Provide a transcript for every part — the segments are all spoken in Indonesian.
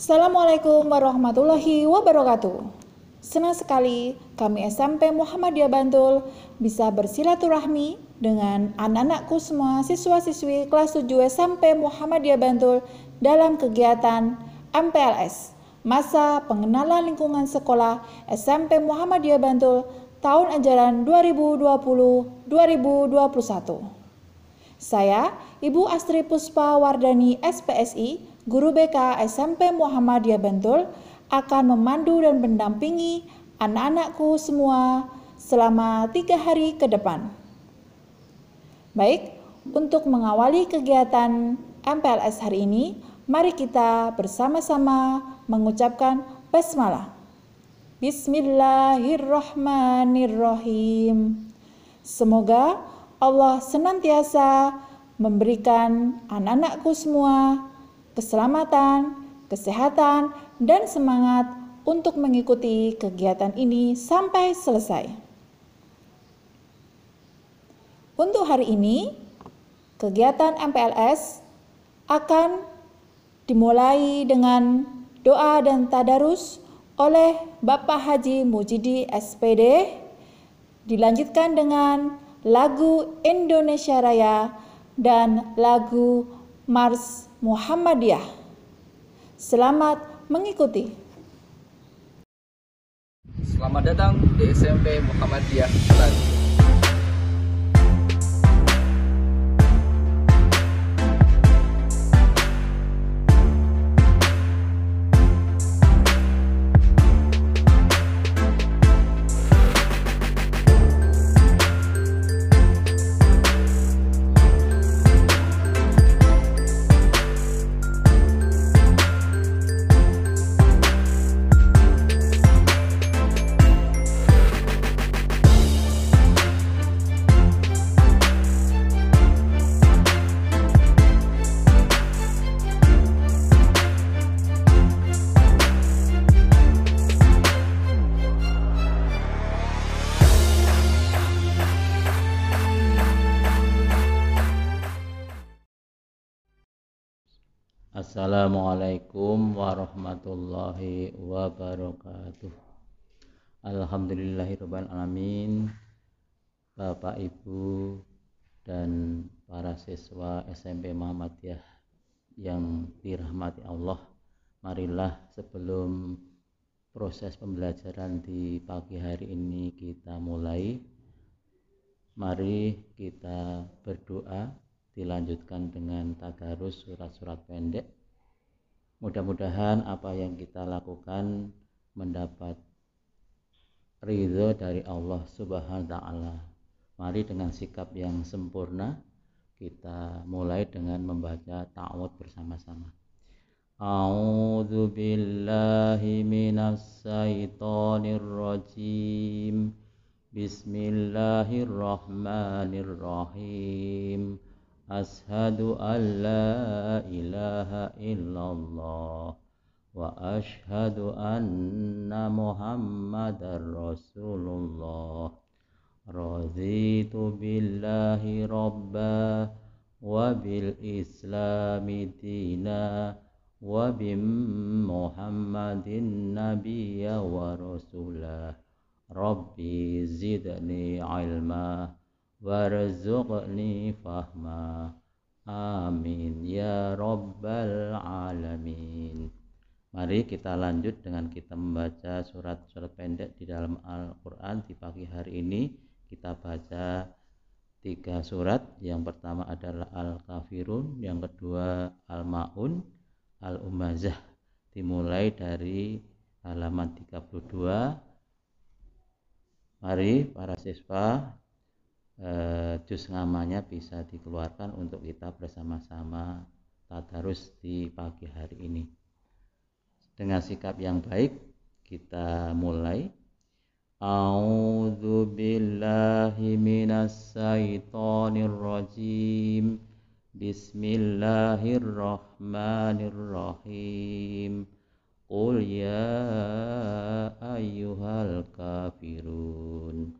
Assalamualaikum warahmatullahi wabarakatuh. Senang sekali kami SMP Muhammadiyah Bantul bisa bersilaturahmi dengan anak-anakku semua siswa-siswi kelas 7 SMP Muhammadiyah Bantul dalam kegiatan MPLS Masa Pengenalan Lingkungan Sekolah SMP Muhammadiyah Bantul tahun ajaran 2020-2021. Saya, Ibu Astri Puspa Wardani SPSI, Guru BK SMP Muhammadiyah Bantul akan memandu dan mendampingi anak-anakku semua selama tiga hari ke depan. Baik, untuk mengawali kegiatan MPLS hari ini, mari kita bersama-sama mengucapkan basmalah. Bismillahirrahmanirrahim. Semoga Allah senantiasa memberikan anak-anakku semua keselamatan, kesehatan, dan semangat untuk mengikuti kegiatan ini sampai selesai. Untuk hari ini, kegiatan MPLS akan dimulai dengan doa dan tadarus oleh Bapak Haji Mujidi SPD, dilanjutkan dengan lagu Indonesia Raya dan lagu Mars Muhammadiyah. Selamat mengikuti. Selamat datang di SMP Muhammadiyah Bali. Warahmatullahi wabarakatuh. Alhamdulillahirrahmanirrahim. Bapak Ibu dan para siswa SMP Muhammadiyah yang dirahmati Allah, marilah sebelum proses pembelajaran di pagi hari ini kita mulai. Mari kita berdoa dilanjutkan dengan tadarus surat-surat pendek Mudah-mudahan apa yang kita lakukan mendapat ridho dari Allah Subhanahu wa taala. Mari dengan sikap yang sempurna kita mulai dengan membaca ta'awud bersama-sama. A'udzu billahi minas syaitonir rajim. Bismillahirrahmanirrahim. أشهد أن لا إله إلا الله وأشهد أن محمد رسول الله. رضيت بالله ربا وبالإسلام دينا وبمحمد نبيا ورسولا ربي زدني علما. Warzuqni fahma. Amin. Ya rabbal alamin. Mari kita lanjut dengan kita membaca surat-surat pendek di dalam Al-Quran di pagi hari ini. Kita baca tiga surat. Yang pertama adalah Al-Kafirun yang kedua Al-Ma'un Al-Umazah. Dimulai dari halaman 32 mari para siswa jus ngamanya bisa dikeluarkan untuk kita bersama-sama tadarus di pagi hari ini. Dengan sikap yang baik kita mulai. A'udzu billahi minas syaitonir rajim. Bismillahirrahmanirrahim. Qul ya ayyuhal kafirun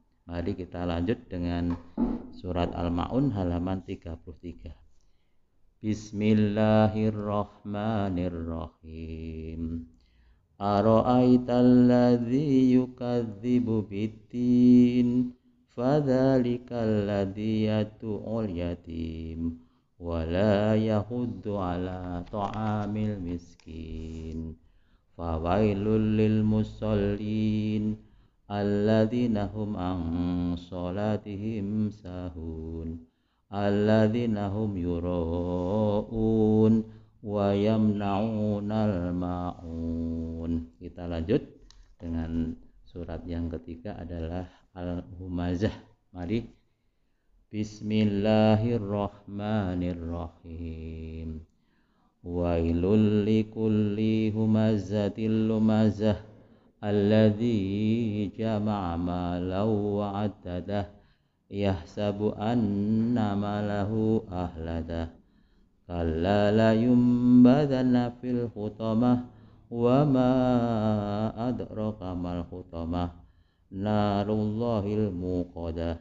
Mari kita lanjut dengan surat Al-Maun halaman 33. Bismillahirrahmanirrahim. Ara'aital ladzi yukadzibu biddin fadzalikal ladzi yatu'ul yatim wa la yahuddu ala ta'amil miskin fawailul lil musallin alladzina hum an salatihim sahun alladzina hum yura'un wa yamna'unal ma'un. Kita lanjut dengan surat yang ketiga adalah Al-Humazah. Mari Bismillahirrahmanirrahim. Wailul likulli humazatil lumazah الذي جمع مالا وعدده يحسب أن ماله أهلده. كلا ينبذن في الخطمة وما أدرك ما الخطمة. نار الله الموقدة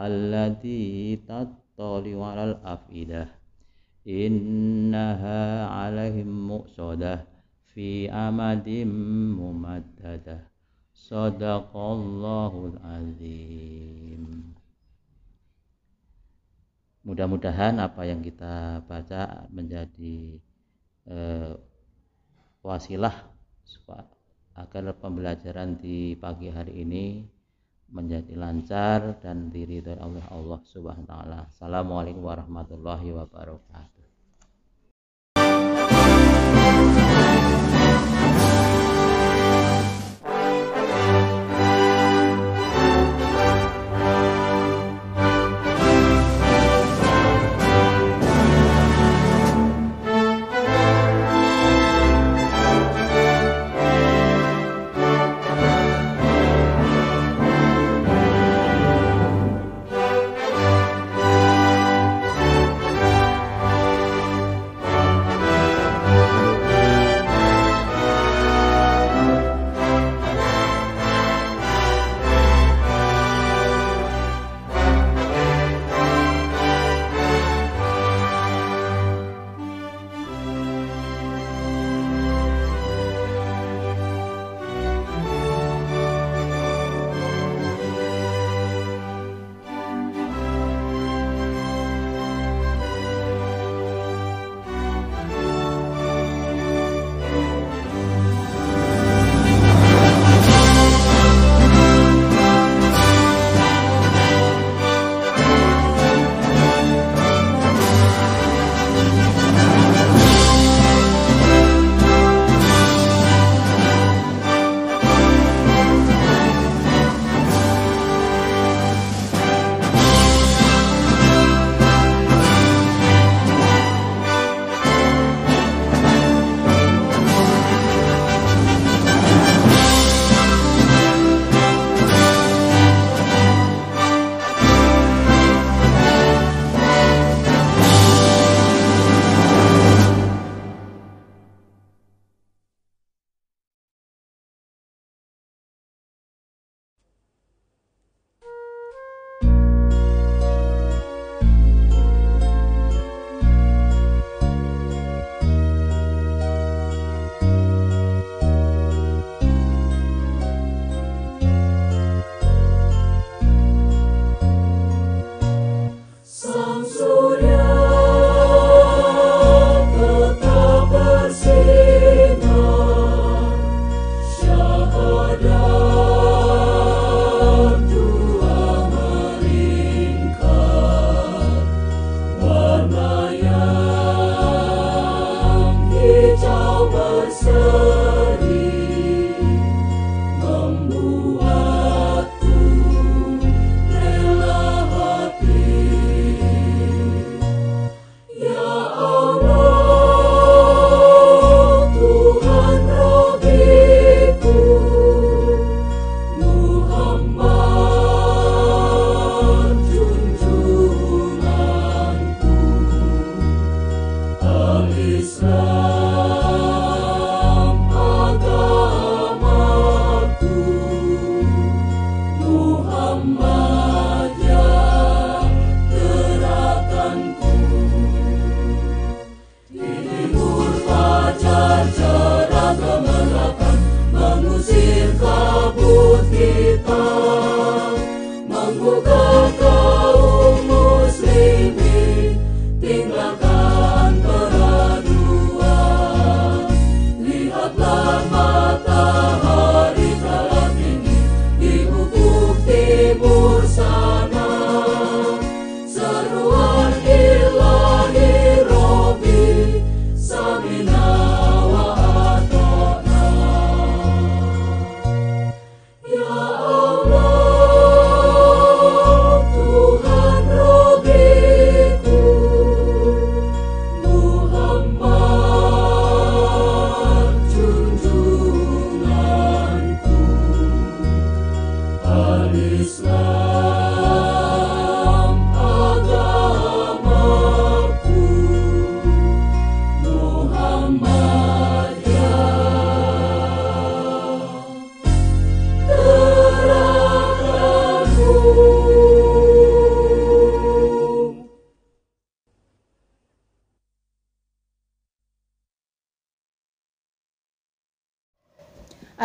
التي تطلع على الأفئدة. إنها عليهم مؤصدة. Muqsadah fi amadim mumaddadah sadaqallahul azim mudah-mudahan apa yang kita baca menjadi eh, wasilah agar pembelajaran di pagi hari ini menjadi lancar dan diri dari Allah Allah Subhanahu wa taala. Assalamualaikum warahmatullahi wabarakatuh.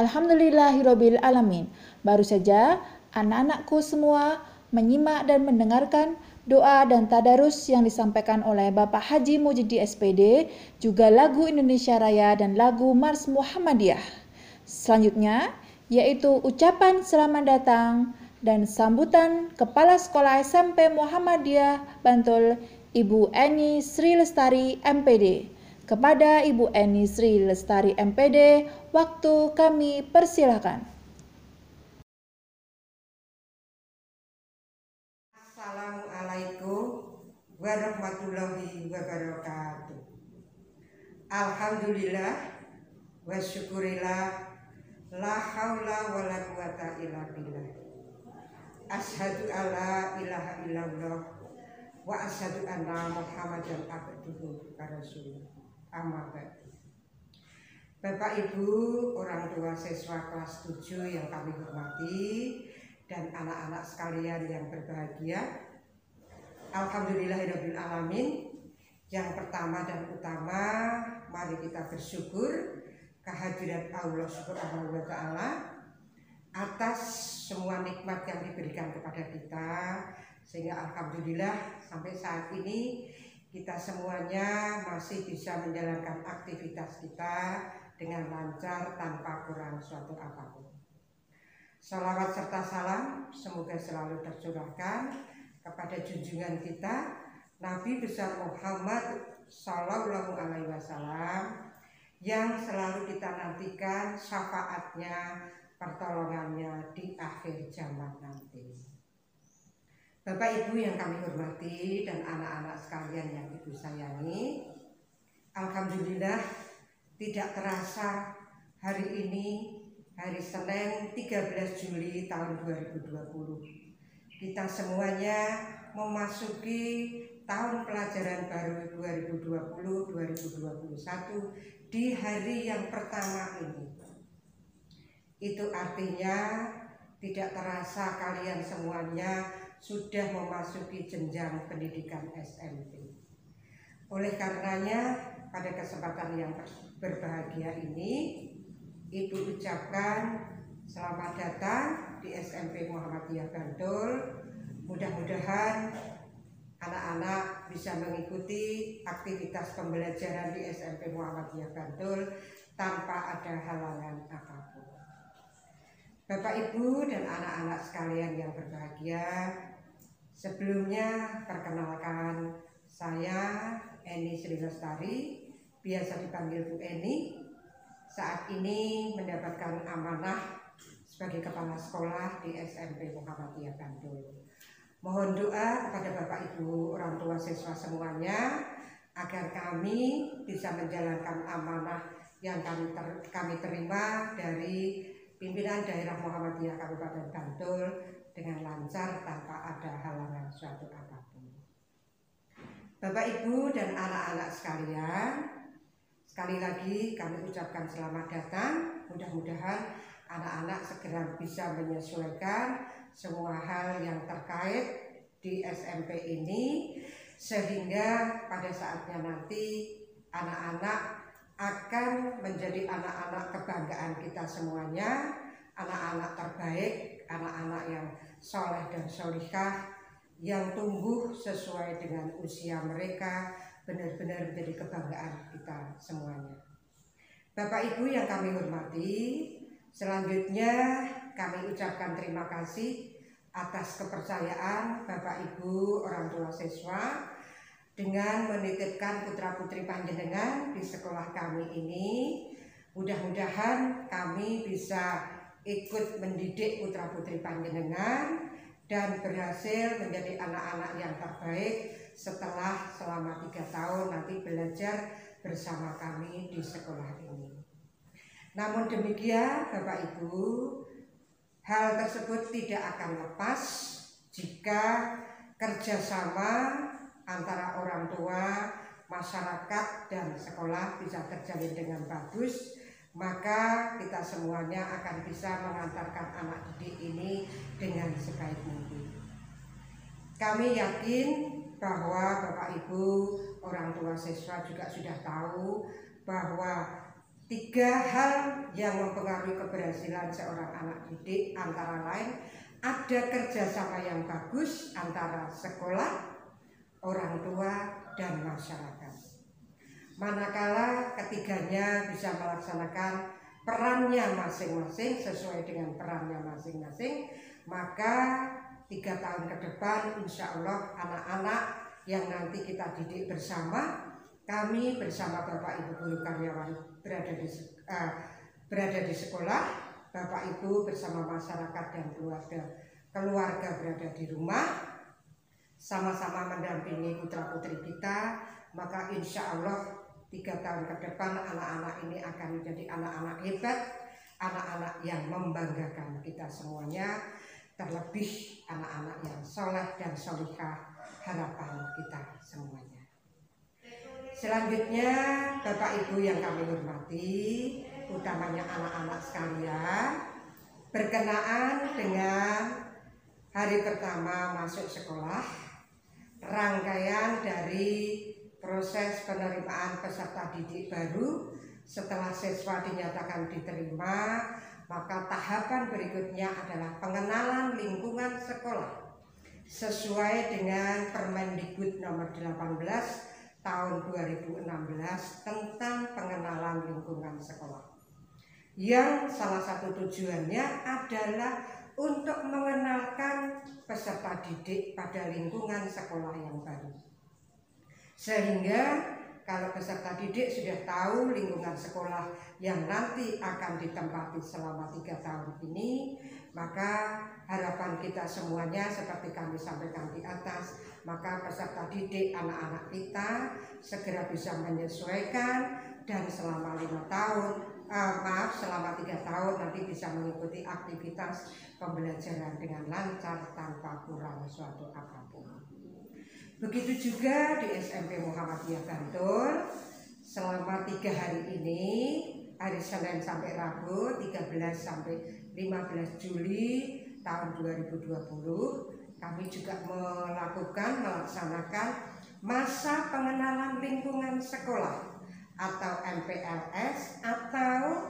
Alhamdulillahirobbil alamin. Baru saja anak-anakku semua menyimak dan mendengarkan doa dan tadarus yang disampaikan oleh Bapak Haji Mujidi SPD, juga lagu Indonesia Raya dan lagu Mars Muhammadiyah. Selanjutnya, yaitu ucapan selamat datang dan sambutan Kepala Sekolah SMP Muhammadiyah Bantul, Ibu Eni Sri Lestari MPD. Kepada Ibu Eni Sri Lestari MPD, waktu kami persilahkan. Assalamualaikum warahmatullahi wabarakatuh. Alhamdulillah wa syukurillah la haula wa la quwata illa billah. Ashadu alla ilaha illallah wa asyhadu anna Muhammadan abduhu wa rasuluh. Amma Bapak Ibu, orang tua siswa kelas 7 yang kami hormati dan anak-anak sekalian yang berbahagia. Alhamdulillahirabbil alamin. Yang pertama dan utama, mari kita bersyukur kehadiran Allah Subhanahu wa taala atas semua nikmat yang diberikan kepada kita sehingga alhamdulillah sampai saat ini kita semuanya masih bisa menjalankan aktivitas kita dengan lancar tanpa kurang suatu apa pun. Salawat serta salam semoga selalu tercurahkan kepada junjungan kita Nabi besar Muhammad Sallallahu Alaihi Wasallam yang selalu kita nantikan syafaatnya, pertolongannya di akhir zaman nanti. Bapak Ibu yang kami hormati dan anak-anak sekalian yang Ibu sayangi, Alhamdulillah tidak terasa hari ini hari Senin 13 Juli tahun 2020. Kita semuanya memasuki tahun pelajaran baru 2020-2021 di hari yang pertama ini. Itu artinya tidak terasa kalian semuanya sudah memasuki jenjang pendidikan SMP. Oleh karenanya, pada kesempatan yang berbahagia ini, Ibu ucapkan selamat datang di SMP Muhammadiyah Bantul. Mudah-mudahan anak-anak bisa mengikuti aktivitas pembelajaran di SMP Muhammadiyah Bantul tanpa ada halangan apa pun. Bapak Ibu dan anak-anak sekalian yang berbahagia, Sebelumnya perkenalkan saya Eni Sri Lestari, biasa dipanggil Bu Eni. Saat ini mendapatkan amanah sebagai kepala sekolah di SMP Muhammadiyah Bandung. Mohon doa kepada Bapak Ibu orang tua siswa semuanya agar kami bisa menjalankan amanah yang kami ter, kami terima dari pimpinan daerah Muhammadiyah Kabupaten Bantul dengan lancar tanpa ada halangan suatu apa pun. Bapak Ibu dan anak-anak sekalian, sekali lagi kami ucapkan selamat datang. Mudah-mudahan anak-anak segera bisa menyesuaikan semua hal yang terkait di SMP ini sehingga pada saatnya nanti anak-anak akan menjadi anak-anak kebanggaan kita semuanya, anak-anak terbaik anak-anak yang soleh dan solihah yang tumbuh sesuai dengan usia mereka benar-benar menjadi kebanggaan kita semuanya. Bapak Ibu yang kami hormati, selanjutnya kami ucapkan terima kasih atas kepercayaan Bapak Ibu orang tua siswa dengan menitipkan putra putri panjenengan di sekolah kami ini. Mudah-mudahan kami bisa ikut mendidik putra putri panjenengan dan berhasil menjadi anak-anak yang terbaik setelah selama tiga tahun nanti belajar bersama kami di sekolah ini. Namun demikian Bapak Ibu, hal tersebut tidak akan lepas jika kerjasama antara orang tua, masyarakat, dan sekolah bisa terjalin dengan bagus maka kita semuanya akan bisa mengantarkan anak didik ini dengan sebaik mungkin. Kami yakin bahwa Bapak Ibu orang tua siswa juga sudah tahu bahwa tiga hal yang mempengaruhi keberhasilan seorang anak didik antara lain ada kerjasama yang bagus antara sekolah, orang tua, dan masyarakat. Manakala ketiganya bisa melaksanakan perannya masing-masing sesuai dengan perannya masing-masing, maka tiga tahun ke depan insya Allah anak-anak yang nanti kita didik bersama kami bersama Bapak Ibu guru karyawan berada di uh, berada di sekolah, Bapak Ibu bersama masyarakat dan keluarga keluarga berada di rumah, sama-sama mendampingi putra putri kita, maka insya Allah tiga tahun ke depan anak-anak ini akan menjadi anak-anak hebat, anak-anak yang membanggakan kita semuanya, terlebih anak-anak yang soleh dan solihah harapan kita semuanya. Selanjutnya Bapak Ibu yang kami hormati Utamanya anak-anak sekalian Berkenaan dengan hari pertama masuk sekolah Rangkaian dari proses penerimaan peserta didik baru Setelah siswa dinyatakan diterima Maka tahapan berikutnya adalah pengenalan lingkungan sekolah Sesuai dengan Permendikbud nomor 18 tahun 2016 tentang pengenalan lingkungan sekolah. Yang salah satu tujuannya adalah untuk mengenalkan peserta didik pada lingkungan sekolah yang baru. Sehingga kalau peserta didik sudah tahu lingkungan sekolah yang nanti akan ditempati selama tiga tahun ini, maka harapan kita semuanya seperti kami sampaikan di atas maka peserta didik anak-anak kita segera bisa menyesuaikan dan selama lima tahun uh, maaf selama tiga tahun nanti bisa mengikuti aktivitas pembelajaran dengan lancar tanpa kurang suatu apa pun. Begitu juga di SMP Muhammadiyah Bantul selama tiga hari ini hari Senin sampai Rabu 13 sampai 15 Juli tahun 2020 kami juga melakukan melaksanakan masa pengenalan lingkungan sekolah atau MPLS atau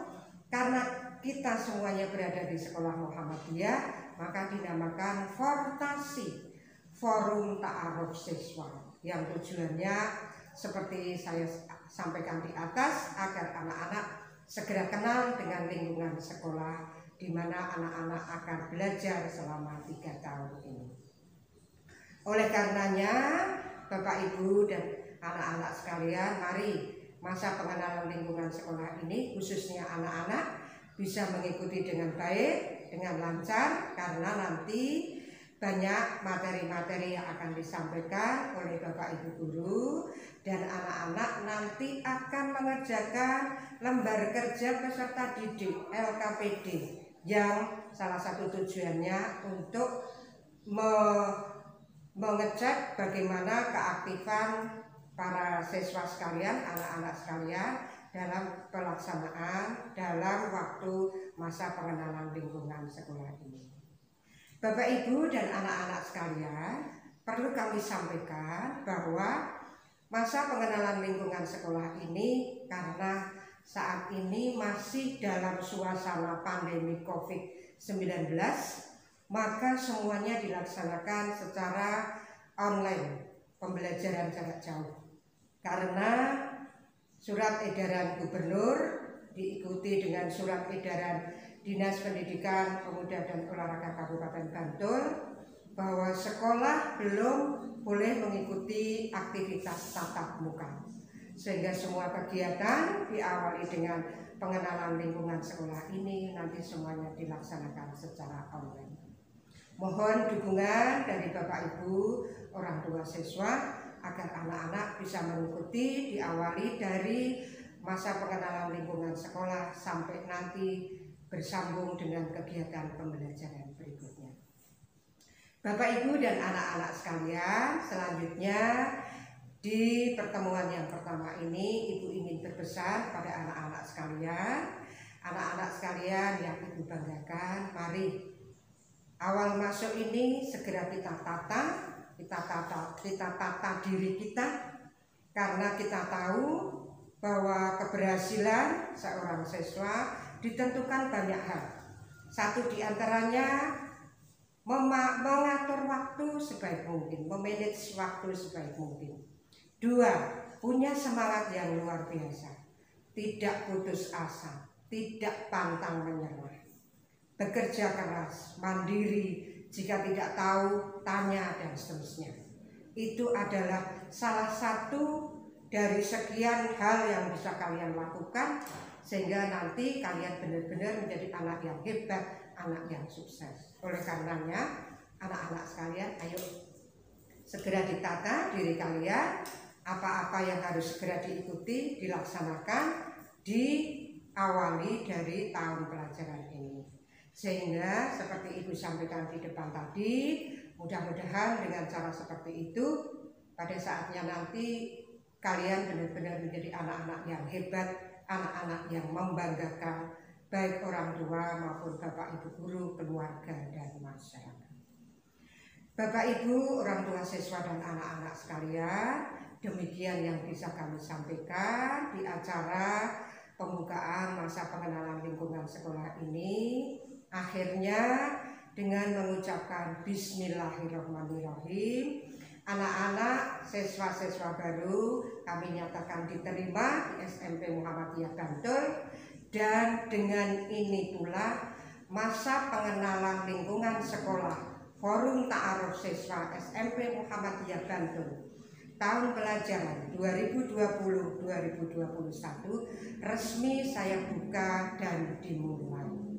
karena kita semuanya berada di sekolah Muhammadiyah maka dinamakan Fortasi Forum Ta'aruf Siswa yang tujuannya seperti saya sampaikan di atas agar anak-anak segera kenal dengan lingkungan sekolah di mana anak-anak akan belajar selama tiga tahun ini. Oleh karenanya, Bapak Ibu dan anak-anak sekalian, mari masa pengenalan lingkungan sekolah ini khususnya anak-anak bisa mengikuti dengan baik, dengan lancar karena nanti banyak materi-materi yang akan disampaikan oleh Bapak Ibu guru dan anak-anak nanti akan mengerjakan lembar kerja peserta didik LKPD yang salah satu tujuannya untuk me mengecek bagaimana keaktifan para siswa sekalian, anak-anak sekalian dalam pelaksanaan dalam waktu masa pengenalan lingkungan sekolah ini. Bapak Ibu dan anak-anak sekalian, perlu kami sampaikan bahwa masa pengenalan lingkungan sekolah ini karena saat ini masih dalam suasana pandemi COVID-19 maka semuanya dilaksanakan secara online pembelajaran jarak jauh. Karena surat edaran gubernur diikuti dengan surat edaran Dinas Pendidikan Pemuda dan Olahraga Kabupaten Bantul bahwa sekolah belum boleh mengikuti aktivitas tatap muka sehingga semua kegiatan diawali dengan pengenalan lingkungan sekolah ini nanti semuanya dilaksanakan secara online. Mohon dukungan dari Bapak Ibu, orang tua siswa agar anak-anak bisa mengikuti diawali dari masa pengenalan lingkungan sekolah sampai nanti bersambung dengan kegiatan pembelajaran berikutnya. Bapak Ibu dan anak-anak sekalian, selanjutnya di pertemuan yang pertama ini Ibu ingin berpesan pada anak-anak sekalian Anak-anak sekalian yang ibu banggakan, mari awal masuk ini segera kita tata, kita tata, kita tata diri kita karena kita tahu bahwa keberhasilan seorang siswa ditentukan banyak hal. Satu di antaranya mengatur waktu sebaik mungkin, memanage waktu sebaik mungkin. Dua, punya semangat yang luar biasa, tidak putus asa, tidak pantang menyerah, bekerja keras, mandiri, jika tidak tahu tanya dan seterusnya. Itu adalah salah satu dari sekian hal yang bisa kalian lakukan sehingga nanti kalian benar-benar menjadi anak yang hebat, anak yang sukses. Oleh karenanya, anak-anak sekalian, ayo segera ditata diri kalian, apa-apa yang harus segera diikuti, dilaksanakan, diawali dari tahun pelajaran ini. Sehingga seperti Ibu sampaikan di depan tadi, mudah-mudahan dengan cara seperti itu pada saatnya nanti kalian benar-benar menjadi anak-anak yang hebat, anak-anak yang membanggakan baik orang tua maupun bapak ibu guru, keluarga dan masyarakat. Bapak ibu, orang tua siswa dan anak-anak sekalian, demikian yang bisa kami sampaikan di acara pembukaan masa pengenalan lingkungan sekolah ini. Akhirnya dengan mengucapkan Bismillahirrahmanirrahim anak-anak siswa-siswa baru kami nyatakan diterima di SMP Muhammadiyah Bantul dan dengan ini pula masa pengenalan lingkungan sekolah Forum Ta'aruf Siswa SMP Muhammadiyah Bantul tahun pelajaran 2020-2021 resmi saya buka dan dimulai.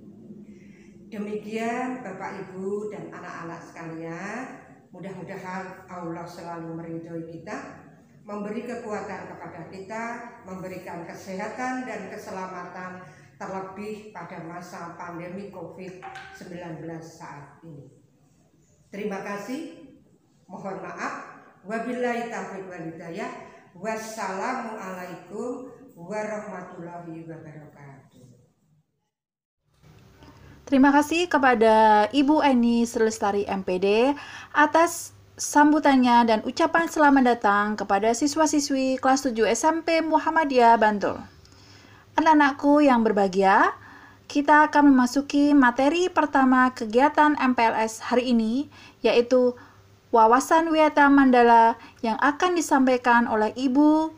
Demikian Bapak Ibu dan anak-anak sekalian, Mudah-mudahan Allah selalu meridhoi kita, memberi kekuatan kepada kita, memberikan kesehatan dan keselamatan terlebih pada masa pandemi COVID-19 saat ini. Terima kasih. Mohon maaf. Wabillahi taufiq wal hidayah. Wassalamualaikum warahmatullahi wabarakatuh. Terima kasih kepada Ibu Eni Selestari MPD atas sambutannya dan ucapan selamat datang kepada siswa-siswi kelas 7 SMP Muhammadiyah Bantul. Anak-anakku yang berbahagia, kita akan memasuki materi pertama kegiatan MPLS hari ini, yaitu wawasan Wiyata Mandala yang akan disampaikan oleh Ibu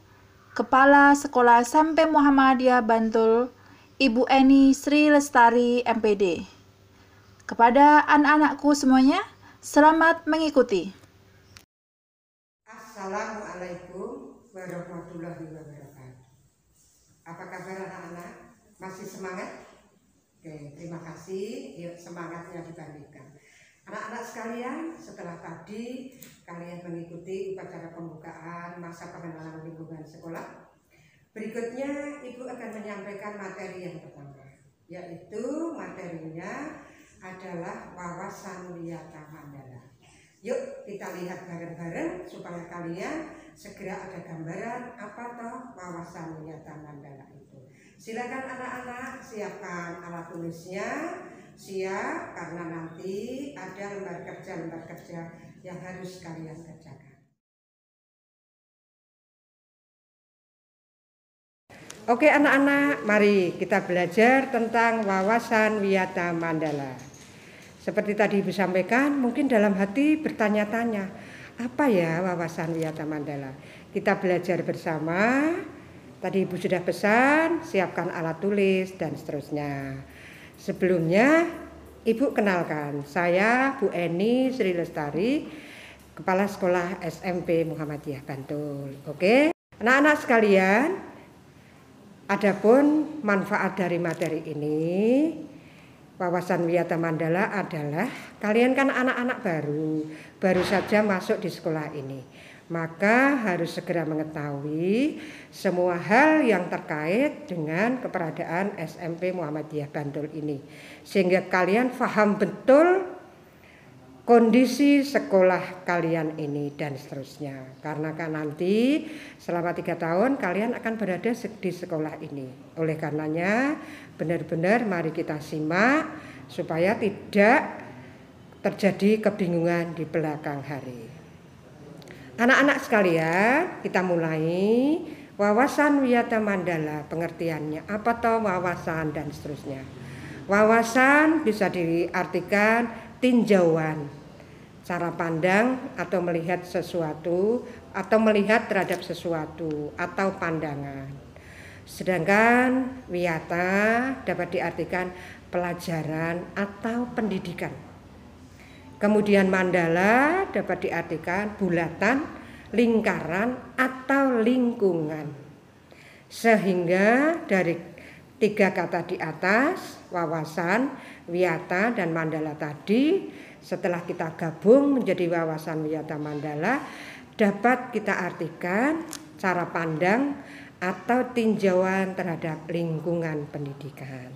Kepala Sekolah SMP Muhammadiyah Bantul Ibu Eni Sri Lestari MPD. Kepada anak-anakku semuanya, selamat mengikuti. Assalamualaikum warahmatullahi wabarakatuh. Apa kabar anak-anak? Masih semangat? Oke, terima kasih. Yuk semangatnya dibandingkan. Anak-anak sekalian, setelah tadi kalian mengikuti upacara pembukaan masa pengenalan lingkungan sekolah Berikutnya Ibu akan menyampaikan materi yang pertama, yaitu materinya adalah wawasan wiyata mandala. Yuk kita lihat bareng-bareng supaya kalian segera ada gambaran apa toh wawasan wiyata mandala itu. Silakan anak-anak siapkan alat tulisnya, siap karena nanti ada lembar kerja-lembar kerja yang harus kalian kerjakan. Oke anak-anak, mari kita belajar tentang wawasan wiyata mandala. Seperti tadi Ibu sampaikan, mungkin dalam hati bertanya-tanya, apa ya wawasan wiyata mandala? Kita belajar bersama. Tadi Ibu sudah pesan, siapkan alat tulis dan seterusnya. Sebelumnya, Ibu kenalkan, saya Bu Eni Sri Lestari, Kepala Sekolah SMP Muhammadiyah Bantul. Oke, anak-anak sekalian, Adapun manfaat dari materi ini, wawasan wiyata mandala adalah kalian kan anak-anak baru, baru saja masuk di sekolah ini. Maka harus segera mengetahui semua hal yang terkait dengan keberadaan SMP Muhammadiyah Bantul ini. Sehingga kalian paham betul kondisi sekolah kalian ini dan seterusnya. Karena kan nanti selama tiga tahun kalian akan berada di sekolah ini. Oleh karenanya benar-benar mari kita simak supaya tidak terjadi kebingungan di belakang hari. Anak-anak sekalian kita mulai. Wawasan wiyata mandala pengertiannya apa toh wawasan dan seterusnya? Wawasan bisa diartikan tinjauan, cara pandang atau melihat sesuatu atau melihat terhadap sesuatu atau pandangan. Sedangkan wiyata dapat diartikan pelajaran atau pendidikan. Kemudian mandala dapat diartikan bulatan, lingkaran atau lingkungan. Sehingga dari tiga kata di atas, wawasan, Wiyata dan Mandala tadi setelah kita gabung menjadi wawasan Wiyata Mandala dapat kita artikan cara pandang atau tinjauan terhadap lingkungan pendidikan.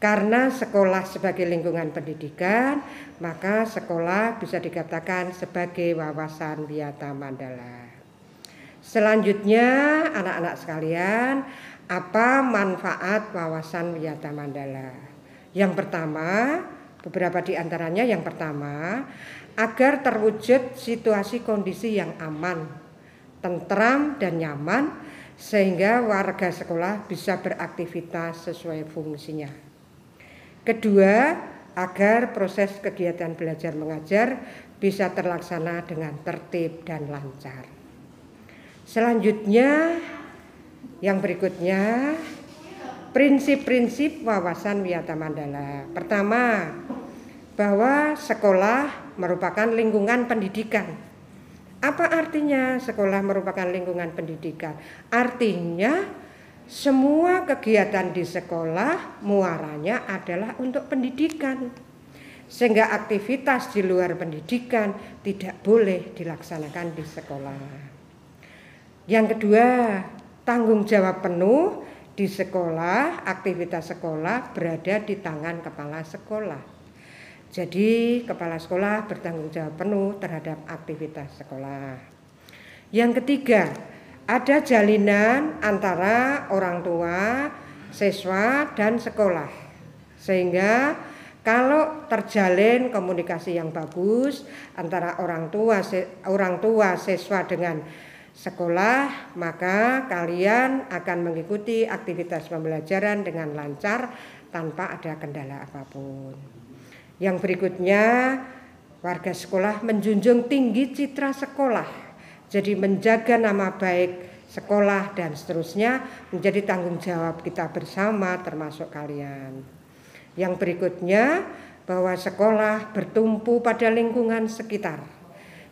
Karena sekolah sebagai lingkungan pendidikan, maka sekolah bisa dikatakan sebagai wawasan Wiyata Mandala. Selanjutnya, anak-anak sekalian, apa manfaat wawasan Wiyata Mandala? Yang pertama, beberapa di antaranya yang pertama, agar terwujud situasi kondisi yang aman, tentram dan nyaman sehingga warga sekolah bisa beraktivitas sesuai fungsinya. Kedua, agar proses kegiatan belajar mengajar bisa terlaksana dengan tertib dan lancar. Selanjutnya, yang berikutnya prinsip-prinsip wawasan Wiyata Mandala. Pertama, bahwa sekolah merupakan lingkungan pendidikan. Apa artinya sekolah merupakan lingkungan pendidikan? Artinya semua kegiatan di sekolah muaranya adalah untuk pendidikan. Sehingga aktivitas di luar pendidikan tidak boleh dilaksanakan di sekolah. Yang kedua, tanggung jawab penuh di sekolah, aktivitas sekolah berada di tangan kepala sekolah. Jadi, kepala sekolah bertanggung jawab penuh terhadap aktivitas sekolah. Yang ketiga, ada jalinan antara orang tua, siswa, dan sekolah, sehingga kalau terjalin komunikasi yang bagus antara orang tua, orang tua, siswa dengan sekolah, maka kalian akan mengikuti aktivitas pembelajaran dengan lancar tanpa ada kendala apa pun. Yang berikutnya, warga sekolah menjunjung tinggi citra sekolah. Jadi menjaga nama baik sekolah dan seterusnya menjadi tanggung jawab kita bersama termasuk kalian. Yang berikutnya, bahwa sekolah bertumpu pada lingkungan sekitar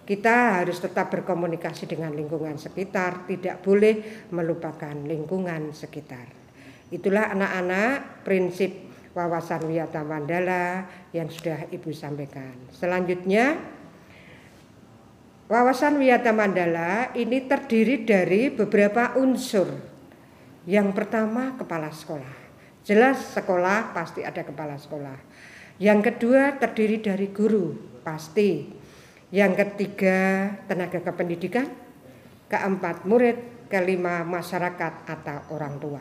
kita harus tetap berkomunikasi dengan lingkungan sekitar, tidak boleh melupakan lingkungan sekitar. Itulah anak-anak prinsip wawasan wiyata mandala yang sudah Ibu sampaikan. Selanjutnya, wawasan wiyata mandala ini terdiri dari beberapa unsur. Yang pertama, kepala sekolah. Jelas sekolah pasti ada kepala sekolah. Yang kedua, terdiri dari guru, pasti yang ketiga, tenaga kependidikan. Keempat, murid. Kelima, masyarakat atau orang tua.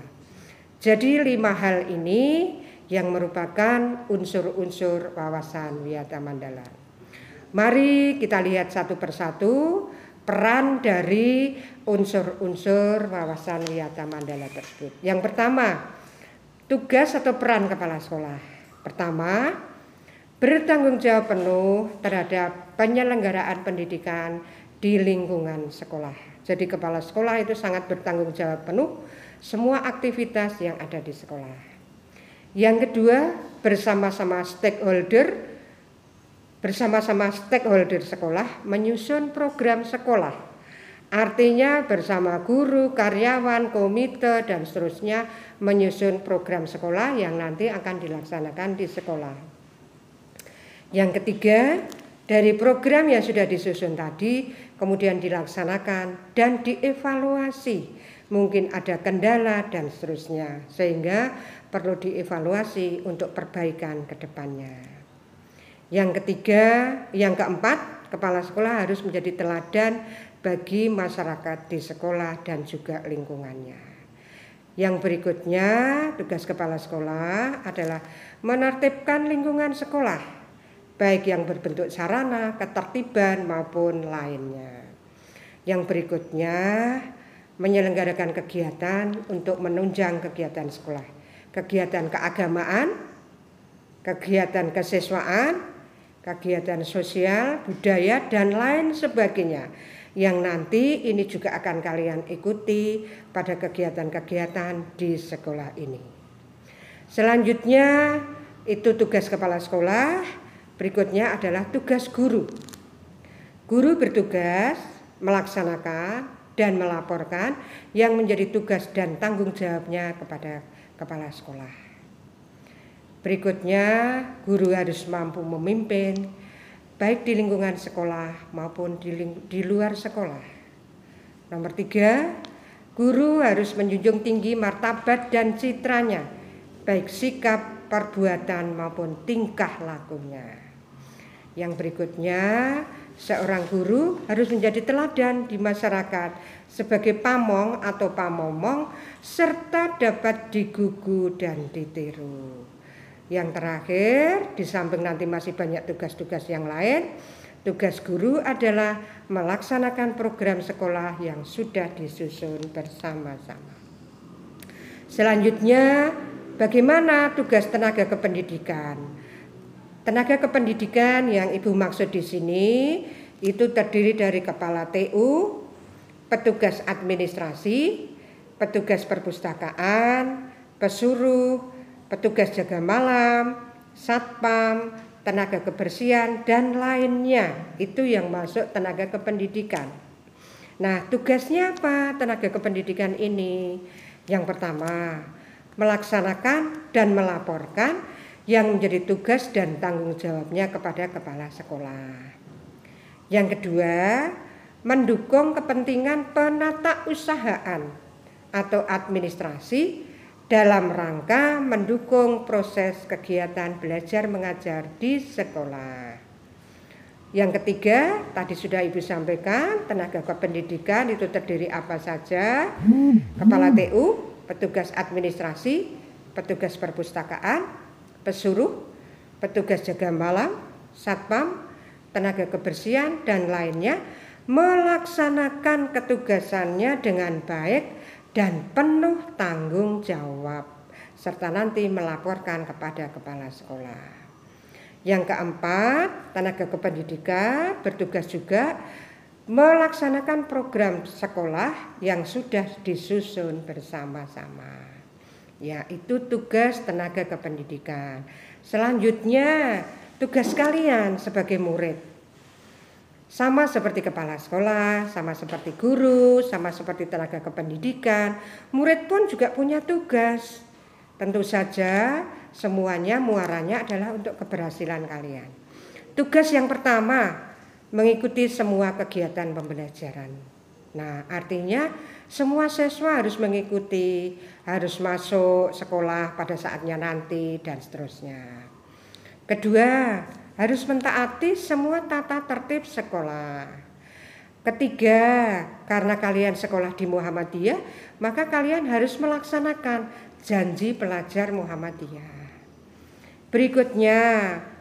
Jadi lima hal ini yang merupakan unsur-unsur wawasan Wiyata Mandala. Mari kita lihat satu persatu peran dari unsur-unsur wawasan Wiyata Mandala tersebut. Yang pertama, tugas atau peran kepala sekolah. Pertama, bertanggung jawab penuh terhadap penyelenggaraan pendidikan di lingkungan sekolah. Jadi kepala sekolah itu sangat bertanggung jawab penuh semua aktivitas yang ada di sekolah. Yang kedua, bersama-sama stakeholder bersama-sama stakeholder sekolah menyusun program sekolah. Artinya bersama guru, karyawan, komite dan seterusnya menyusun program sekolah yang nanti akan dilaksanakan di sekolah. Yang ketiga, dari program yang sudah disusun tadi kemudian dilaksanakan dan dievaluasi. Mungkin ada kendala dan seterusnya sehingga perlu dievaluasi untuk perbaikan ke depannya. Yang ketiga, yang keempat, kepala sekolah harus menjadi teladan bagi masyarakat di sekolah dan juga lingkungannya. Yang berikutnya, tugas kepala sekolah adalah menertibkan lingkungan sekolah, baik yang berbentuk sarana, ketertiban maupun lainnya. Yang berikutnya, menyelenggarakan kegiatan untuk menunjang kegiatan sekolah, kegiatan keagamaan, kegiatan kesiswaan, kegiatan sosial, budaya, dan lain sebagainya yang nanti ini juga akan kalian ikuti pada kegiatan-kegiatan di sekolah ini. Selanjutnya itu tugas kepala sekolah, berikutnya adalah tugas guru. Guru bertugas melaksanakan dan melaporkan yang menjadi tugas dan tanggung jawabnya kepada kepala sekolah. Berikutnya, guru harus mampu memimpin baik di lingkungan sekolah maupun di, di luar sekolah. Nomor tiga, guru harus menjunjung tinggi martabat dan citranya, baik sikap, perbuatan maupun tingkah lakunya. Yang berikutnya, seorang guru harus menjadi teladan di masyarakat sebagai pamong atau pamomong serta dapat digugu dan ditiru. Yang terakhir, di samping nanti masih banyak tugas-tugas yang lain, tugas guru adalah melaksanakan program sekolah yang sudah disusun bersama-sama. Selanjutnya, bagaimana tugas tenaga kependidikan? Tenaga kependidikan yang Ibu maksud di sini itu terdiri dari kepala TU, petugas administrasi, petugas perpustakaan, pesuruh, petugas jaga malam, satpam, tenaga kebersihan dan lainnya. Itu yang masuk tenaga kependidikan. Nah, tugasnya apa tenaga kependidikan ini? Yang pertama, melaksanakan dan melaporkan yang menjadi tugas dan tanggung jawabnya kepada kepala sekolah. Yang kedua, mendukung kepentingan penata usahaan atau administrasi dalam rangka mendukung proses kegiatan belajar mengajar di sekolah. Yang ketiga, tadi sudah Ibu sampaikan, tenaga kependidikan itu terdiri apa saja? Kepala TU, petugas administrasi, petugas perpustakaan, pesuruh, petugas jaga malam, satpam, tenaga kebersihan dan lainnya melaksanakan ketugasannya dengan baik dan penuh tanggung jawab serta nanti melaporkan kepada kepala sekolah. Yang keempat, tenaga kependidikan bertugas juga melaksanakan program sekolah yang sudah disusun bersama-sama. Ya, itu tugas tenaga kependidikan. Selanjutnya, tugas kalian sebagai murid sama seperti kepala sekolah, sama seperti guru, sama seperti tenaga kependidikan, murid pun juga punya tugas. Tentu saja semuanya muaranya adalah untuk keberhasilan kalian. Tugas yang pertama mengikuti semua kegiatan pembelajaran. Nah, artinya semua siswa harus mengikuti, harus masuk sekolah pada saatnya nanti dan seterusnya. Kedua, harus mentaati semua tata tertib sekolah. Ketiga, karena kalian sekolah di Muhammadiyah, maka kalian harus melaksanakan janji pelajar Muhammadiyah. Berikutnya,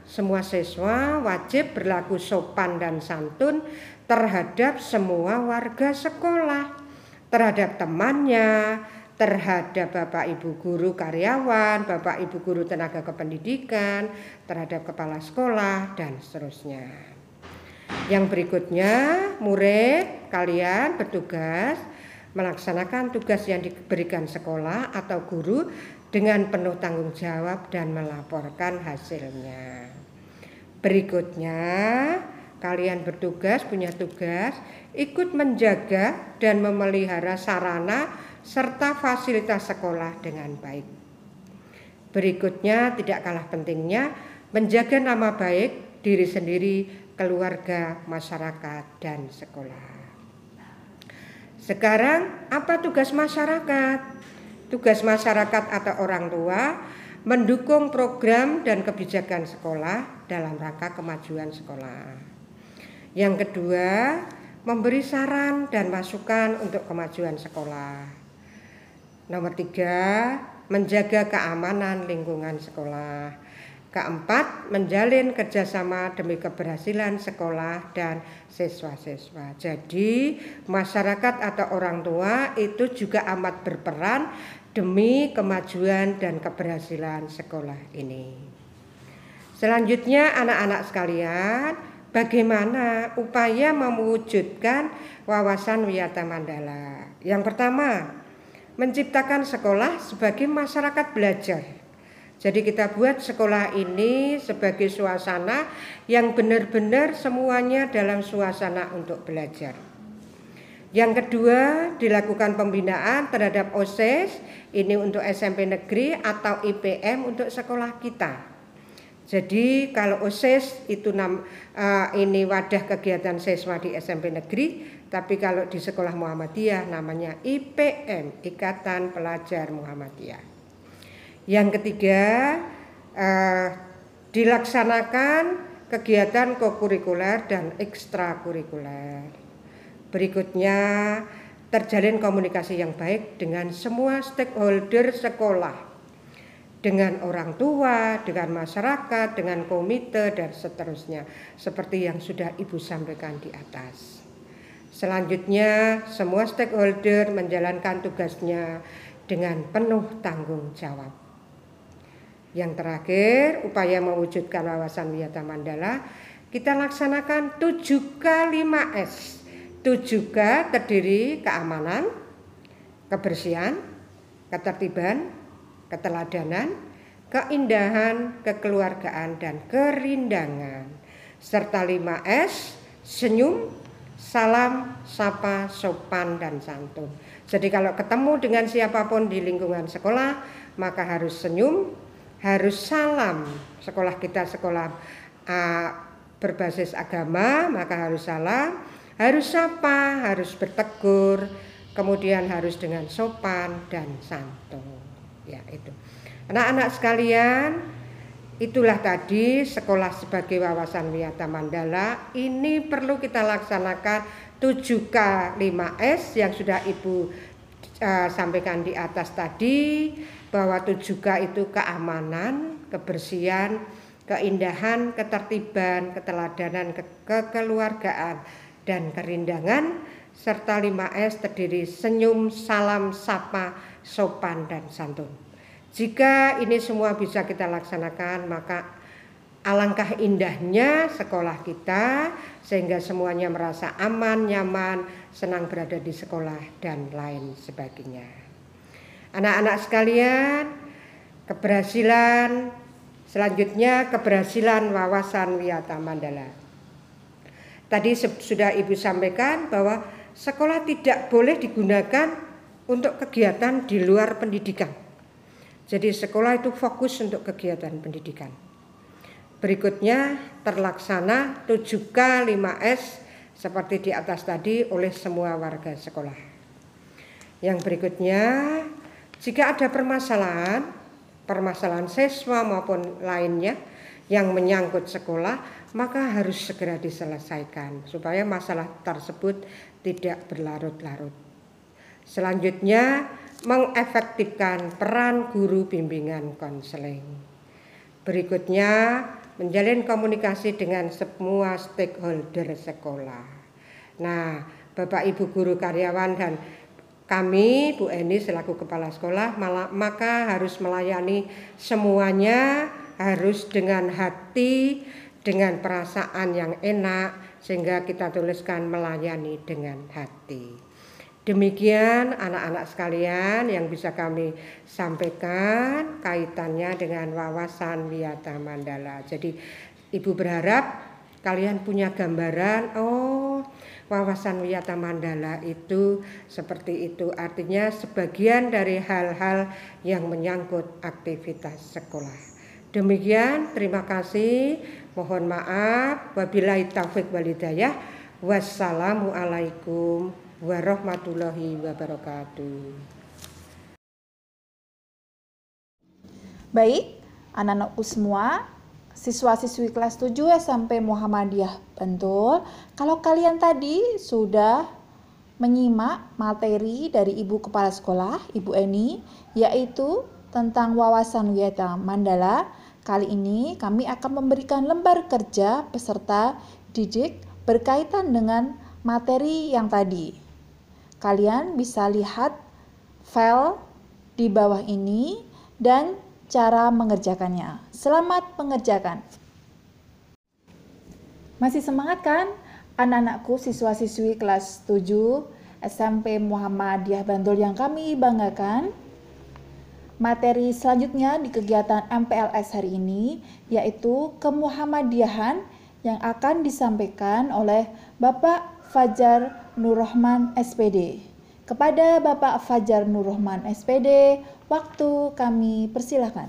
semua siswa wajib berlaku sopan dan santun terhadap semua warga sekolah, terhadap temannya, terhadap Bapak Ibu guru karyawan, Bapak Ibu guru tenaga kependidikan, terhadap kepala sekolah dan seterusnya. Yang berikutnya, murid kalian bertugas melaksanakan tugas yang diberikan sekolah atau guru dengan penuh tanggung jawab dan melaporkan hasilnya. Berikutnya, kalian bertugas punya tugas ikut menjaga dan memelihara sarana serta fasilitas sekolah dengan baik. Berikutnya tidak kalah pentingnya menjaga nama baik diri sendiri, keluarga, masyarakat dan sekolah. Sekarang apa tugas masyarakat? Tugas masyarakat atau orang tua mendukung program dan kebijakan sekolah dalam rangka kemajuan sekolah. Yang kedua, memberi saran dan masukan untuk kemajuan sekolah. Nomor tiga, menjaga keamanan lingkungan sekolah. Keempat, menjalin kerjasama demi keberhasilan sekolah dan siswa-siswa. Jadi, masyarakat atau orang tua itu juga amat berperan demi kemajuan dan keberhasilan sekolah ini. Selanjutnya, anak-anak sekalian, bagaimana upaya mewujudkan wawasan Wiyata Mandala? Yang pertama, menciptakan sekolah sebagai masyarakat belajar jadi kita buat sekolah ini sebagai suasana yang benar-benar semuanya dalam suasana untuk belajar. Yang kedua, dilakukan pembinaan terhadap OSIS ini untuk SMP negeri atau IPM untuk sekolah kita. Jadi kalau OSIS itu nam, uh, ini wadah kegiatan siswa di SMP negeri, tapi kalau di sekolah Muhammadiyah namanya IPM, Ikatan Pelajar Muhammadiyah. Yang ketiga, eh, dilaksanakan kegiatan kokurikuler dan ekstrakurikuler. Berikutnya, terjalin komunikasi yang baik dengan semua stakeholder sekolah, dengan orang tua, dengan masyarakat, dengan komite, dan seterusnya, seperti yang sudah Ibu sampaikan di atas. Selanjutnya, semua stakeholder menjalankan tugasnya dengan penuh tanggung jawab. Yang terakhir, upaya mewujudkan wawasan wiyata mandala, kita laksanakan 7K5S. 7K terdiri keamanan, kebersihan, ketertiban, keteladanan, keindahan, kekeluargaan, dan kerindangan. Serta 5S, senyum, salam, sapa, sopan, dan santun. Jadi kalau ketemu dengan siapa pun di lingkungan sekolah, maka harus senyum, harus salam sekolah kita sekolah uh, berbasis agama maka harus salam harus sapa harus bertegur kemudian harus dengan sopan dan santun ya itu. Anak-anak sekalian itulah tadi sekolah sebagai wawasan wiyata mandala. Ini perlu kita laksanakan 7K 5S yang sudah Ibu uh, sampaikan di atas tadi bahwa itu juga itu keamanan, kebersihan, keindahan, ketertiban, keteladanan, ke kekeluargaan, dan kerindangan, serta 5S terdiri senyum, salam, sapa, sopan, dan santun. Jika ini semua bisa kita laksanakan, maka alangkah indahnya sekolah kita sehingga semuanya merasa aman, nyaman, senang berada di sekolah, dan lain sebagainya. Anak-anak sekalian, keberhasilan selanjutnya keberhasilan wawasan Wiyata Mandala. Tadi sudah Ibu sampaikan bahwa sekolah tidak boleh digunakan untuk kegiatan di luar pendidikan. Jadi sekolah itu fokus untuk kegiatan pendidikan. Berikutnya terlaksana 7K 5S seperti di atas tadi oleh semua warga sekolah. Yang berikutnya jika ada permasalahan, permasalahan siswa maupun lainnya yang menyangkut sekolah, maka harus segera diselesaikan supaya masalah tersebut tidak berlarut-larut. Selanjutnya, mengefektifkan peran guru bimbingan konseling. Berikutnya, menjalin komunikasi dengan semua stakeholder sekolah. Nah, Bapak Ibu guru karyawan dan kami, Bu Eni selaku kepala sekolah, maka harus melayani semuanya harus dengan hati, dengan perasaan yang enak, sehingga kita tuliskan melayani dengan hati. Demikian anak-anak sekalian yang bisa kami sampaikan kaitannya dengan wawasan Wiyata Mandala. Jadi Ibu berharap kalian punya gambaran, oh wawasan wiyata mandala itu seperti itu. Artinya sebagian dari hal-hal yang menyangkut aktivitas sekolah. Demikian terima kasih. Mohon maaf. Wabillahi taufik walidayah wassalamualaikum warahmatullahi wabarakatuh Baik, Anak-anakku semua, siswa-siswi kelas 7 SMP Muhammadiyah Bantul, kalau kalian tadi sudah menyimak materi dari Ibu Kepala Sekolah, Ibu Eni, yaitu tentang wawasan wisata Mandala, kali ini kami akan memberikan lembar kerja peserta didik berkaitan dengan materi yang tadi. Kalian bisa lihat file di bawah ini dan cara mengerjakannya. Selamat mengerjakan. Masih semangat kan anak-anakku siswa-siswi kelas 7 SMP Muhammadiyah Bantul yang kami banggakan? Materi selanjutnya di kegiatan MPLS hari ini yaitu kemuhammadiyahan yang akan disampaikan oleh Bapak Fajar Nurrahman SPD. Kepada Bapak Fajar Nurrahman SPD, waktu kami persilahkan.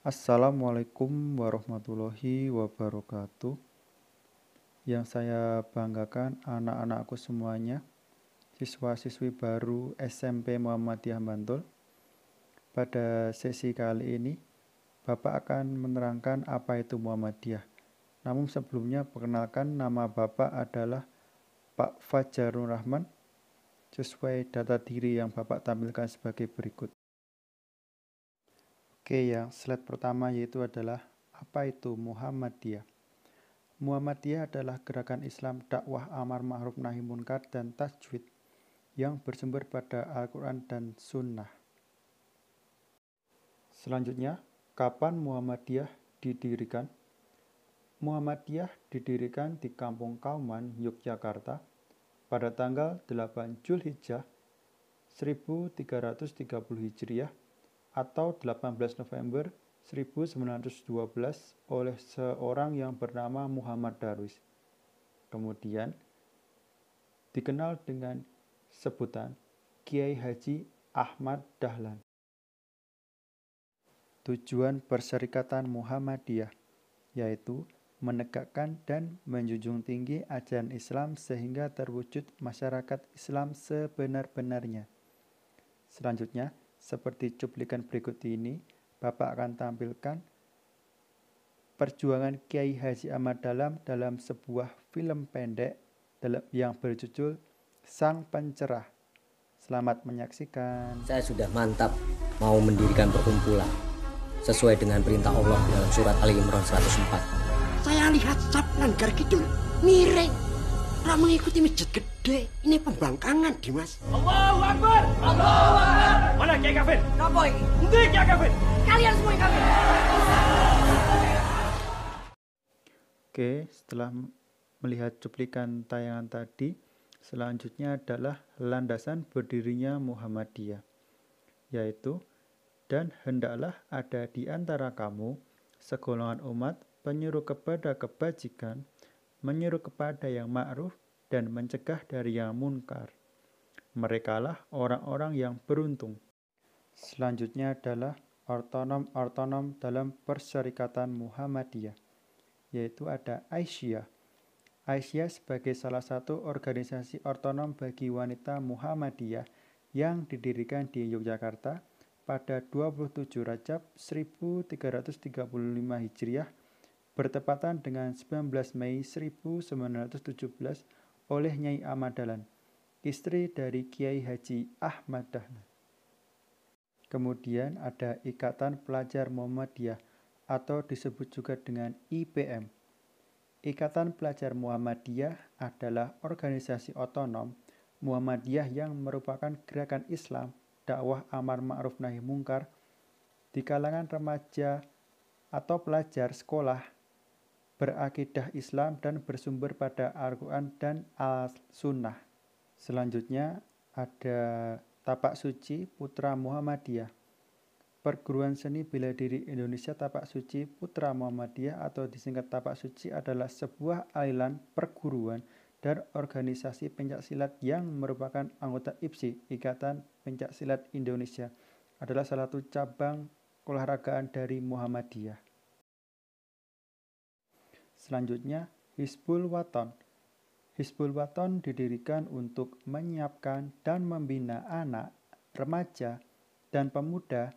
Assalamualaikum warahmatullahi wabarakatuh. Yang saya banggakan anak-anakku semuanya, siswa-siswi baru SMP Muhammadiyah Bantul. Pada sesi kali ini, Bapak akan menerangkan apa itu Muhammadiyah. Namun sebelumnya perkenalkan nama Bapak adalah Pak Fajarul Rahman sesuai data diri yang Bapak tampilkan sebagai berikut. Oke, yang slide pertama yaitu adalah apa itu Muhammadiyah. Muhammadiyah adalah gerakan Islam dakwah amar ma'ruf nahi munkar dan tajwid yang bersumber pada Al-Quran dan Sunnah. Selanjutnya, Kapan Muhammadiyah didirikan? Muhammadiyah didirikan di Kampung Kauman, Yogyakarta pada tanggal 8 Julhijjah 1330 Hijriah atau 18 November 1912 oleh seorang yang bernama Muhammad Darwis. Kemudian dikenal dengan sebutan Kiai Haji Ahmad Dahlan. Tujuan Perserikatan Muhammadiyah yaitu menegakkan dan menjunjung tinggi ajaran Islam sehingga terwujud masyarakat Islam sebenar-benarnya. Selanjutnya, seperti cuplikan berikut ini, Bapak akan tampilkan perjuangan Kiai Haji Ahmad Dalam dalam sebuah film pendek yang berjudul Sang Pencerah. Selamat menyaksikan. Saya sudah mantap mau mendirikan perkumpulan sesuai dengan perintah Allah dalam surat Ali Imran 104. Saya lihat sapnan Garkidul miring. Orang mengikuti masjid gede. Ini pembangkangan, Dimas. Allahu Akbar! Allahu Akbar! Mana Kiai Kafir? Kenapa ini? Nanti Kiai Kafir! Kalian semua yang kafir. Oke, setelah melihat cuplikan tayangan tadi, selanjutnya adalah landasan berdirinya Muhammadiyah, yaitu dan hendaklah ada di antara kamu segolongan umat penyuruh kepada kebajikan, menyuruh kepada yang ma'ruf, dan mencegah dari yang munkar. Merekalah orang-orang yang beruntung. Selanjutnya adalah ortonom-ortonom dalam persyarikatan Muhammadiyah, yaitu ada Aisyah. Aisyah sebagai salah satu organisasi ortonom bagi wanita Muhammadiyah yang didirikan di Yogyakarta pada 27 Rajab 1335 Hijriah bertepatan dengan 19 Mei 1917 oleh Nyai Ahmad Dahlan, istri dari Kiai Haji Ahmad Dahlan. Kemudian ada Ikatan Pelajar Muhammadiyah atau disebut juga dengan IPM. Ikatan Pelajar Muhammadiyah adalah organisasi otonom Muhammadiyah yang merupakan gerakan Islam dakwah amar ma'ruf nahi mungkar di kalangan remaja atau pelajar sekolah berakidah Islam dan bersumber pada Al-Quran dan Al-Sunnah. Selanjutnya ada Tapak Suci Putra Muhammadiyah. Perguruan seni bela diri Indonesia Tapak Suci Putra Muhammadiyah atau disingkat Tapak Suci adalah sebuah aliran perguruan dan organisasi pencak silat yang merupakan anggota IPSI, Ikatan Pencak Silat Indonesia, adalah salah satu cabang olahragaan dari Hizbul Waton didirikan untuk menyiapkan dan membina anak, remaja, dan pemuda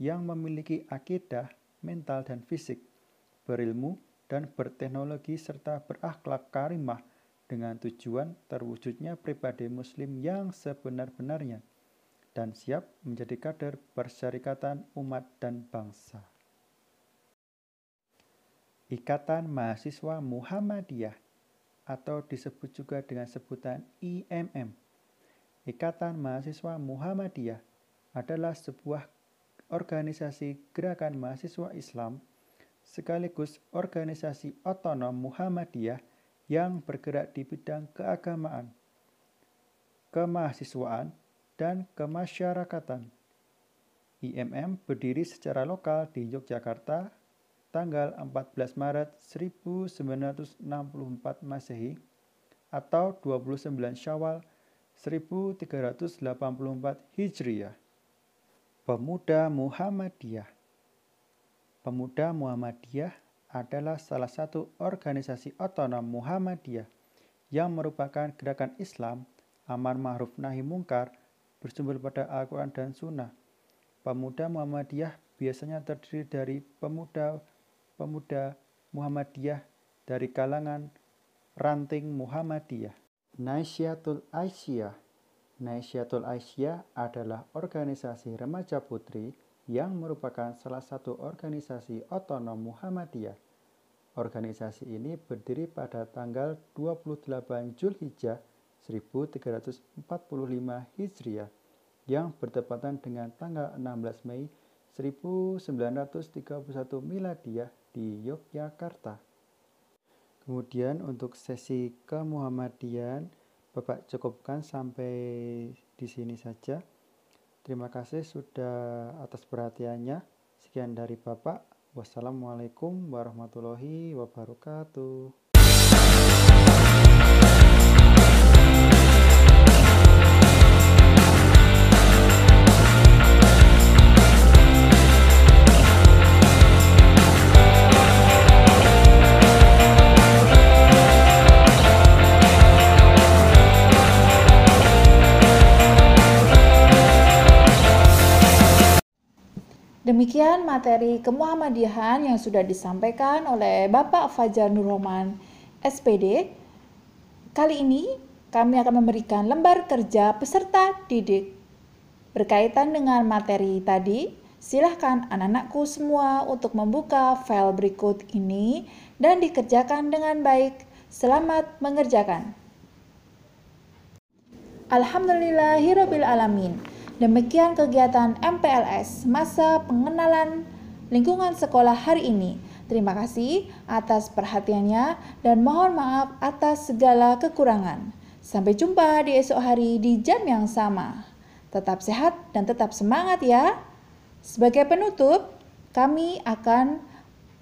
yang memiliki akidah, mental, dan fisik, berilmu, dan berteknologi serta berakhlak karimah dengan tujuan terwujudnya pribadi muslim yang sebenar-benarnya dan siap menjadi kader persyarikatan umat dan bangsa. Ikatan Mahasiswa Muhammadiyah atau disebut juga dengan sebutan IMM. Ikatan Mahasiswa Muhammadiyah adalah sebuah organisasi gerakan mahasiswa Islam sekaligus organisasi otonom Muhammadiyah yang bergerak di bidang keagamaan, kemahasiswaan, dan kemasyarakatan. IMM berdiri secara lokal di Yogyakarta tanggal 14 Maret 1964 Masehi atau 29 Syawal 1384 Hijriah. Pemuda Muhammadiyah Pemuda Muhammadiyah adalah salah satu organisasi otonom Muhammadiyah yang merupakan gerakan Islam amar ma'ruf nahi mungkar bersumber pada Al-Quran dan Sunnah. Pemuda Muhammadiyah biasanya terdiri dari pemuda-pemuda Muhammadiyah dari kalangan ranting Muhammadiyah. Naisyatul Aisyah Naisyatul Aisyah adalah organisasi remaja putri yang merupakan salah satu organisasi otonom Muhammadiyah. Organisasi ini berdiri pada tanggal 28 Julhijjah 1345 Hijriah yang bertepatan dengan tanggal 16 Mei 1931 Miladiah di Yogyakarta. Kemudian untuk sesi kemuhammadian Bapak cukupkan sampai di sini saja. Terima kasih sudah atas perhatiannya. Sekian dari Bapak. Wassalamualaikum warahmatullahi wabarakatuh. Demikian materi kemuhammadiyahan yang sudah disampaikan oleh Bapak Fajar Nurroman, SPD. Kali ini kami akan memberikan lembar kerja peserta didik. Berkaitan dengan materi tadi, silahkan anak-anakku semua untuk membuka file berikut ini dan dikerjakan dengan baik. Selamat mengerjakan. Alhamdulillahirrabbilalamin. Demikian kegiatan MPLS masa pengenalan lingkungan sekolah hari ini. Terima kasih atas perhatiannya dan mohon maaf atas segala kekurangan. Sampai jumpa di esok hari di jam yang sama. Tetap sehat dan tetap semangat ya. Sebagai penutup, kami akan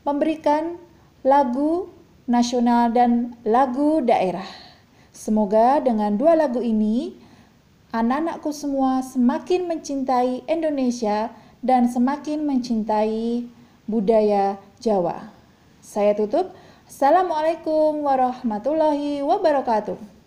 memberikan lagu nasional dan lagu daerah. Semoga dengan dua lagu ini anak-anakku semua semakin mencintai Indonesia dan semakin mencintai budaya Jawa. Saya tutup. Assalamualaikum warahmatullahi wabarakatuh.